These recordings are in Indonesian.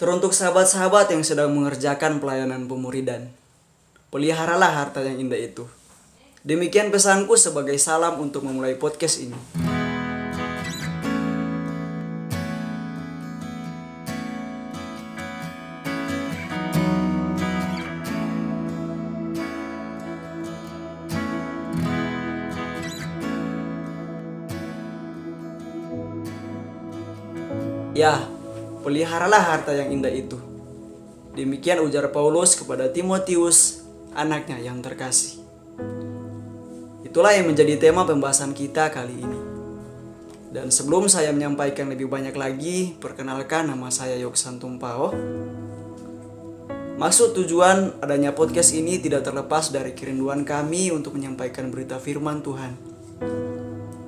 Teruntuk sahabat-sahabat yang sedang mengerjakan pelayanan pemuridan, peliharalah harta yang indah itu. Demikian pesanku sebagai salam untuk memulai podcast ini. Ya, peliharalah harta yang indah itu. Demikian ujar Paulus kepada Timotius, anaknya yang terkasih. Itulah yang menjadi tema pembahasan kita kali ini. Dan sebelum saya menyampaikan lebih banyak lagi, perkenalkan nama saya Yoksan Tumpao. Maksud tujuan adanya podcast ini tidak terlepas dari kerinduan kami untuk menyampaikan berita firman Tuhan.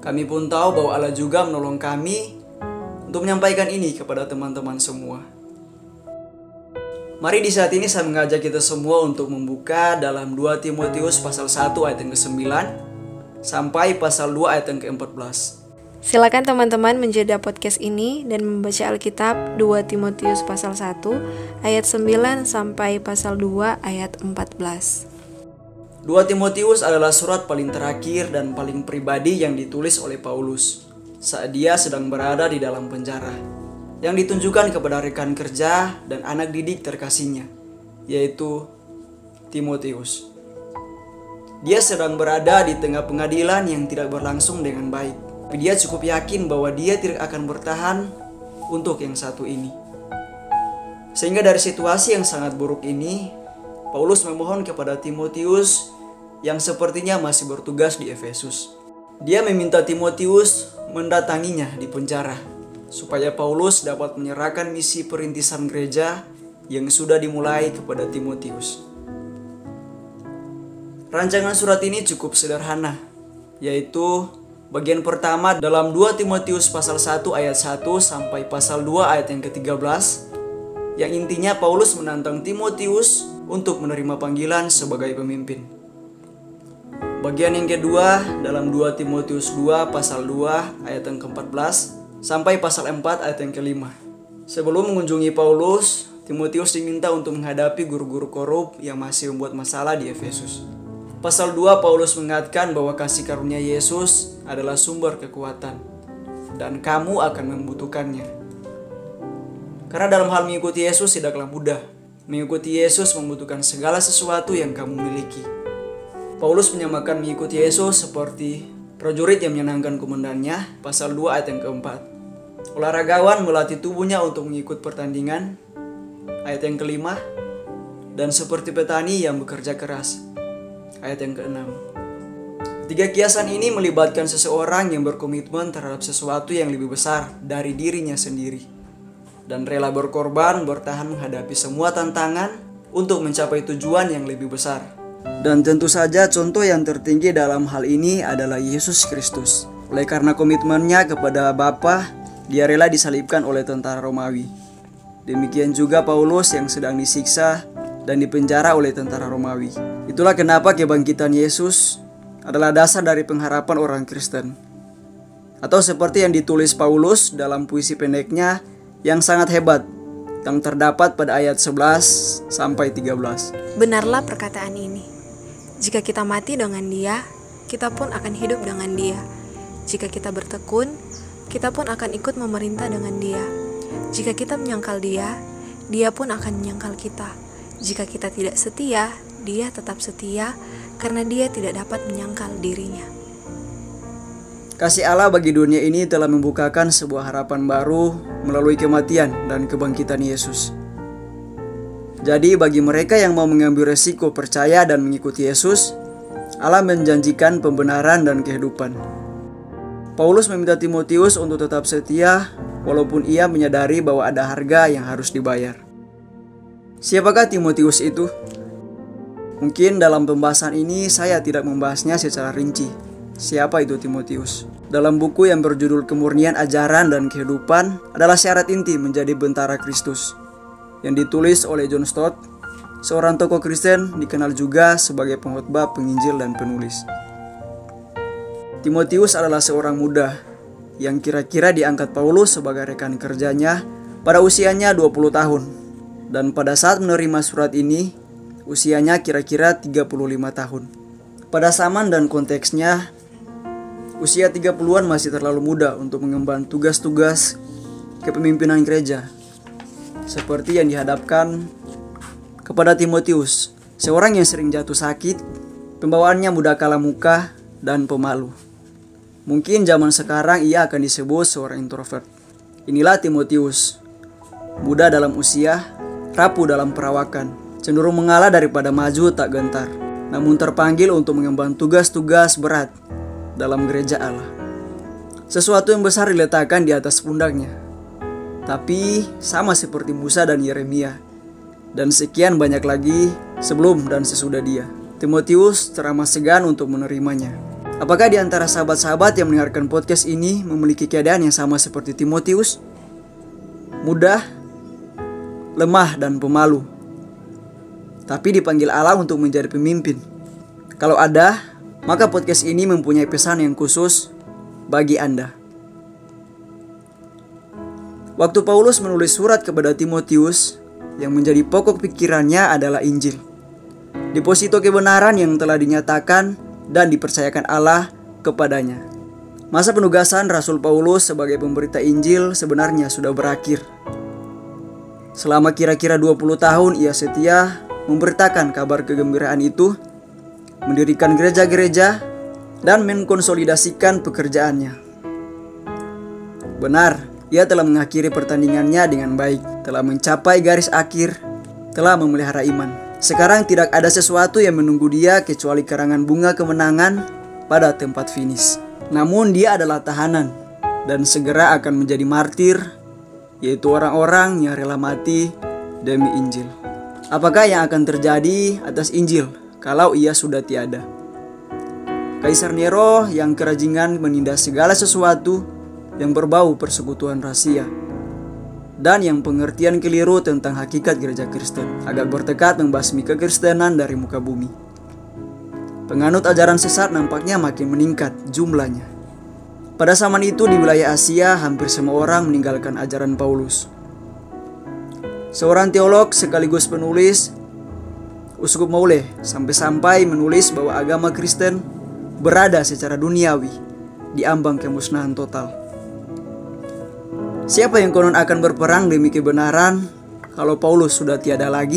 Kami pun tahu bahwa Allah juga menolong kami untuk menyampaikan ini kepada teman-teman semua. Mari di saat ini saya mengajak kita semua untuk membuka dalam 2 Timotius pasal 1 ayat yang ke-9 sampai pasal 2 ayat yang ke-14. Silakan teman-teman menjeda podcast ini dan membaca Alkitab 2 Timotius pasal 1 ayat 9 sampai pasal 2 ayat 14. 2 Timotius adalah surat paling terakhir dan paling pribadi yang ditulis oleh Paulus saat dia sedang berada di dalam penjara yang ditunjukkan kepada rekan kerja dan anak didik terkasihnya yaitu Timotius. Dia sedang berada di tengah pengadilan yang tidak berlangsung dengan baik. Tapi dia cukup yakin bahwa dia tidak akan bertahan untuk yang satu ini. Sehingga dari situasi yang sangat buruk ini, Paulus memohon kepada Timotius yang sepertinya masih bertugas di Efesus. Dia meminta Timotius mendatanginya di penjara supaya Paulus dapat menyerahkan misi perintisan gereja yang sudah dimulai kepada Timotius. Rancangan surat ini cukup sederhana, yaitu bagian pertama dalam 2 Timotius pasal 1 ayat 1 sampai pasal 2 ayat yang ke-13 yang intinya Paulus menantang Timotius untuk menerima panggilan sebagai pemimpin. Bagian yang kedua dalam 2 Timotius 2 pasal 2 ayat yang ke-14 sampai pasal 4 ayat yang kelima. Sebelum mengunjungi Paulus, Timotius diminta untuk menghadapi guru-guru korup yang masih membuat masalah di Efesus. Pasal 2 Paulus mengatakan bahwa kasih karunia Yesus adalah sumber kekuatan dan kamu akan membutuhkannya. Karena dalam hal mengikuti Yesus tidaklah mudah. Mengikuti Yesus membutuhkan segala sesuatu yang kamu miliki. Paulus menyamakan mengikuti Yesus seperti prajurit yang menyenangkan komandannya, pasal 2 ayat yang keempat. Olahragawan melatih tubuhnya untuk mengikut pertandingan, ayat yang kelima, dan seperti petani yang bekerja keras, ayat yang keenam. Tiga kiasan ini melibatkan seseorang yang berkomitmen terhadap sesuatu yang lebih besar dari dirinya sendiri dan rela berkorban bertahan menghadapi semua tantangan untuk mencapai tujuan yang lebih besar. Dan tentu saja contoh yang tertinggi dalam hal ini adalah Yesus Kristus. Oleh karena komitmennya kepada Bapa, dia rela disalibkan oleh tentara Romawi. Demikian juga Paulus yang sedang disiksa dan dipenjara oleh tentara Romawi. Itulah kenapa kebangkitan Yesus adalah dasar dari pengharapan orang Kristen. Atau seperti yang ditulis Paulus dalam puisi pendeknya yang sangat hebat yang terdapat pada ayat 11 sampai 13. Benarlah perkataan ini. Jika kita mati dengan Dia, kita pun akan hidup dengan Dia. Jika kita bertekun, kita pun akan ikut memerintah dengan Dia. Jika kita menyangkal Dia, Dia pun akan menyangkal kita. Jika kita tidak setia, Dia tetap setia karena Dia tidak dapat menyangkal dirinya. Kasih Allah bagi dunia ini telah membukakan sebuah harapan baru melalui kematian dan kebangkitan Yesus. Jadi bagi mereka yang mau mengambil resiko percaya dan mengikuti Yesus, Allah menjanjikan pembenaran dan kehidupan. Paulus meminta Timotius untuk tetap setia walaupun ia menyadari bahwa ada harga yang harus dibayar. Siapakah Timotius itu? Mungkin dalam pembahasan ini saya tidak membahasnya secara rinci. Siapa itu Timotius? Dalam buku yang berjudul Kemurnian Ajaran dan Kehidupan adalah syarat inti menjadi bentara Kristus yang ditulis oleh John Stott, seorang tokoh Kristen dikenal juga sebagai pengkhotbah, penginjil dan penulis. Timotius adalah seorang muda yang kira-kira diangkat Paulus sebagai rekan kerjanya pada usianya 20 tahun Dan pada saat menerima surat ini, usianya kira-kira 35 tahun. Pada zaman dan konteksnya, usia 30-an masih terlalu muda untuk mengemban tugas-tugas kepemimpinan gereja. Seperti yang dihadapkan kepada Timotius, seorang yang sering jatuh sakit, pembawaannya mudah kalah muka, dan pemalu. Mungkin zaman sekarang ia akan disebut seorang introvert. Inilah Timotius, muda dalam usia, rapuh dalam perawakan, cenderung mengalah daripada maju tak gentar, namun terpanggil untuk mengemban tugas-tugas berat dalam gereja Allah. Sesuatu yang besar diletakkan di atas pundaknya, tapi sama seperti Musa dan Yeremia, dan sekian banyak lagi sebelum dan sesudah dia. Timotius teramat segan untuk menerimanya. Apakah di antara sahabat-sahabat yang mendengarkan podcast ini memiliki keadaan yang sama seperti Timotius? Mudah, lemah, dan pemalu. Tapi dipanggil Allah untuk menjadi pemimpin. Kalau ada, maka podcast ini mempunyai pesan yang khusus bagi Anda. Waktu Paulus menulis surat kepada Timotius, yang menjadi pokok pikirannya adalah Injil. Deposito kebenaran yang telah dinyatakan dan dipercayakan Allah kepadanya. Masa penugasan Rasul Paulus sebagai pemberita Injil sebenarnya sudah berakhir. Selama kira-kira 20 tahun ia setia memberitakan kabar kegembiraan itu, mendirikan gereja-gereja, dan mengkonsolidasikan pekerjaannya. Benar, ia telah mengakhiri pertandingannya dengan baik, telah mencapai garis akhir, telah memelihara iman. Sekarang tidak ada sesuatu yang menunggu dia kecuali karangan bunga kemenangan pada tempat finish. Namun dia adalah tahanan dan segera akan menjadi martir, yaitu orang-orang yang rela mati demi Injil. Apakah yang akan terjadi atas Injil kalau ia sudah tiada? Kaisar Nero yang kerajingan menindas segala sesuatu yang berbau persekutuan rahasia dan yang pengertian keliru tentang hakikat gereja Kristen agak bertekad membasmi kekristenan dari muka bumi. Penganut ajaran sesat nampaknya makin meningkat jumlahnya. Pada zaman itu di wilayah Asia hampir semua orang meninggalkan ajaran Paulus. Seorang teolog sekaligus penulis Uskup Maule sampai-sampai menulis bahwa agama Kristen berada secara duniawi di ambang kemusnahan total. Siapa yang konon akan berperang demi kebenaran kalau Paulus sudah tiada lagi?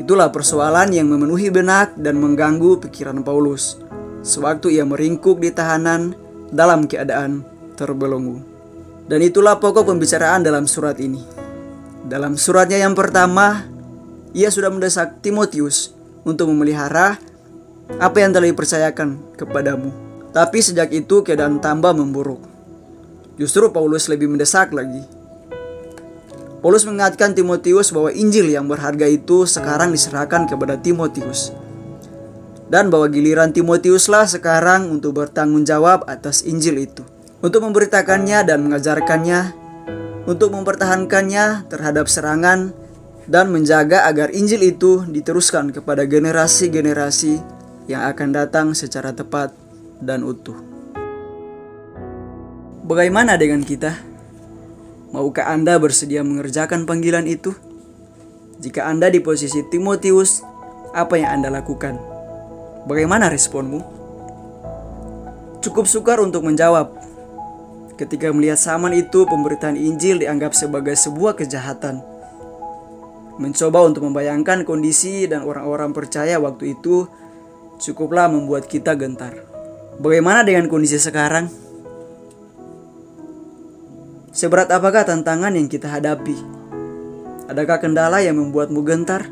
Itulah persoalan yang memenuhi benak dan mengganggu pikiran Paulus sewaktu ia meringkuk di tahanan dalam keadaan terbelenggu. Dan itulah pokok pembicaraan dalam surat ini. Dalam suratnya yang pertama, ia sudah mendesak Timotius untuk memelihara apa yang telah dipercayakan kepadamu. Tapi sejak itu keadaan tambah memburuk. Justru Paulus lebih mendesak lagi. Paulus mengingatkan Timotius bahwa Injil yang berharga itu sekarang diserahkan kepada Timotius. Dan bahwa giliran Timotiuslah sekarang untuk bertanggung jawab atas Injil itu. Untuk memberitakannya dan mengajarkannya, untuk mempertahankannya terhadap serangan, dan menjaga agar Injil itu diteruskan kepada generasi-generasi yang akan datang secara tepat dan utuh. Bagaimana dengan kita? Maukah Anda bersedia mengerjakan panggilan itu? Jika Anda di posisi Timotius, apa yang Anda lakukan? Bagaimana responmu? Cukup sukar untuk menjawab. Ketika melihat zaman itu, pemberitaan Injil dianggap sebagai sebuah kejahatan. Mencoba untuk membayangkan kondisi dan orang-orang percaya waktu itu cukuplah membuat kita gentar. Bagaimana dengan kondisi sekarang? Seberat apakah tantangan yang kita hadapi? Adakah kendala yang membuatmu gentar?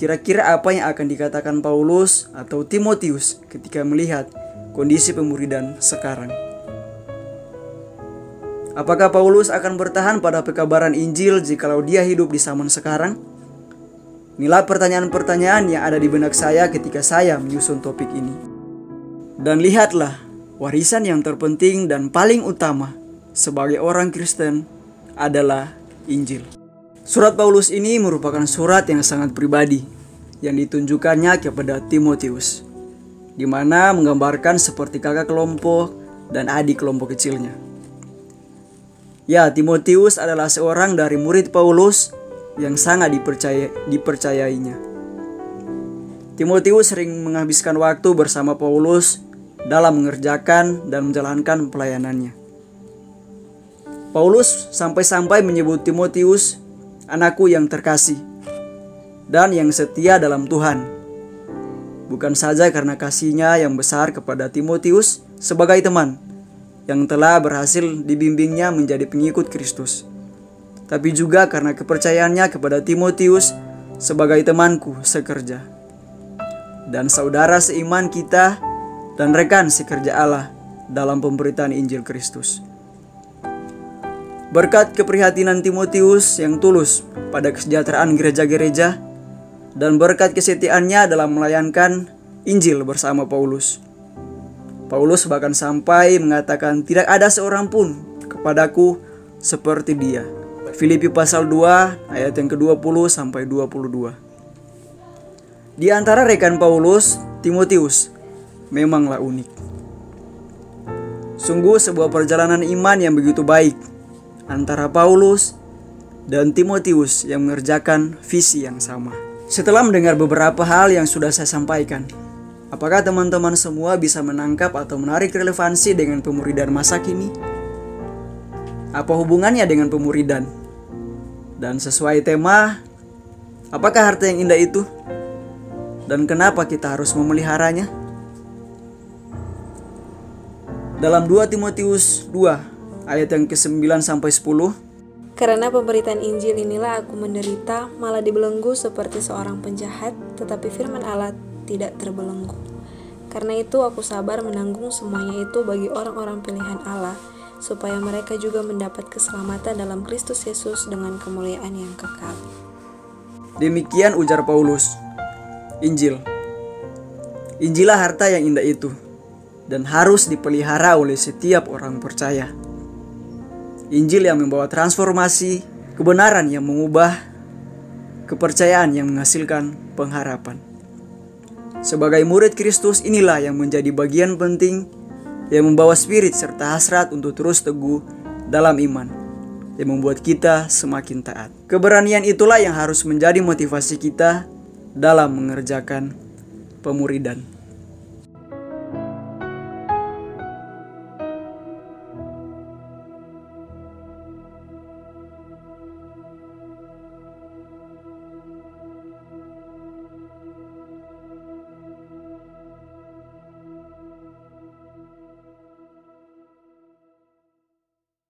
Kira-kira apa yang akan dikatakan Paulus atau Timotius ketika melihat kondisi pemuridan sekarang? Apakah Paulus akan bertahan pada pekabaran Injil jikalau dia hidup di zaman sekarang? Inilah pertanyaan-pertanyaan yang ada di benak saya ketika saya menyusun topik ini. Dan lihatlah, warisan yang terpenting dan paling utama sebagai orang Kristen adalah Injil. Surat Paulus ini merupakan surat yang sangat pribadi yang ditunjukkannya kepada Timotius, di mana menggambarkan seperti kakak kelompok dan adik kelompok kecilnya. Ya, Timotius adalah seorang dari murid Paulus yang sangat dipercaya, dipercayainya. Timotius sering menghabiskan waktu bersama Paulus dalam mengerjakan dan menjalankan pelayanannya. Paulus sampai-sampai menyebut Timotius anakku yang terkasih dan yang setia dalam Tuhan. Bukan saja karena kasihnya yang besar kepada Timotius sebagai teman, yang telah berhasil dibimbingnya menjadi pengikut Kristus. Tapi juga karena kepercayaannya kepada Timotius sebagai temanku sekerja. Dan saudara seiman kita dan rekan sekerja Allah dalam pemberitaan Injil Kristus. Berkat keprihatinan Timotius yang tulus pada kesejahteraan gereja-gereja dan berkat kesetiaannya dalam melayankan Injil bersama Paulus Paulus bahkan sampai mengatakan tidak ada seorang pun kepadaku seperti dia. Filipi pasal 2 ayat yang ke-20 sampai 22. Di antara rekan Paulus, Timotius memanglah unik. Sungguh sebuah perjalanan iman yang begitu baik antara Paulus dan Timotius yang mengerjakan visi yang sama. Setelah mendengar beberapa hal yang sudah saya sampaikan, Apakah teman-teman semua bisa menangkap atau menarik relevansi dengan pemuridan masa kini? Apa hubungannya dengan pemuridan? Dan sesuai tema, apakah harta yang indah itu? Dan kenapa kita harus memeliharanya? Dalam 2 Timotius 2 ayat yang ke-9 sampai 10 Karena pemberitaan Injil inilah aku menderita malah dibelenggu seperti seorang penjahat tetapi firman Allah tidak terbelenggu. Karena itu aku sabar menanggung semuanya itu bagi orang-orang pilihan Allah, supaya mereka juga mendapat keselamatan dalam Kristus Yesus dengan kemuliaan yang kekal. Demikian ujar Paulus. Injil. Injilah harta yang indah itu dan harus dipelihara oleh setiap orang percaya. Injil yang membawa transformasi, kebenaran yang mengubah, kepercayaan yang menghasilkan pengharapan. Sebagai murid Kristus inilah yang menjadi bagian penting yang membawa spirit serta hasrat untuk terus teguh dalam iman yang membuat kita semakin taat. Keberanian itulah yang harus menjadi motivasi kita dalam mengerjakan pemuridan.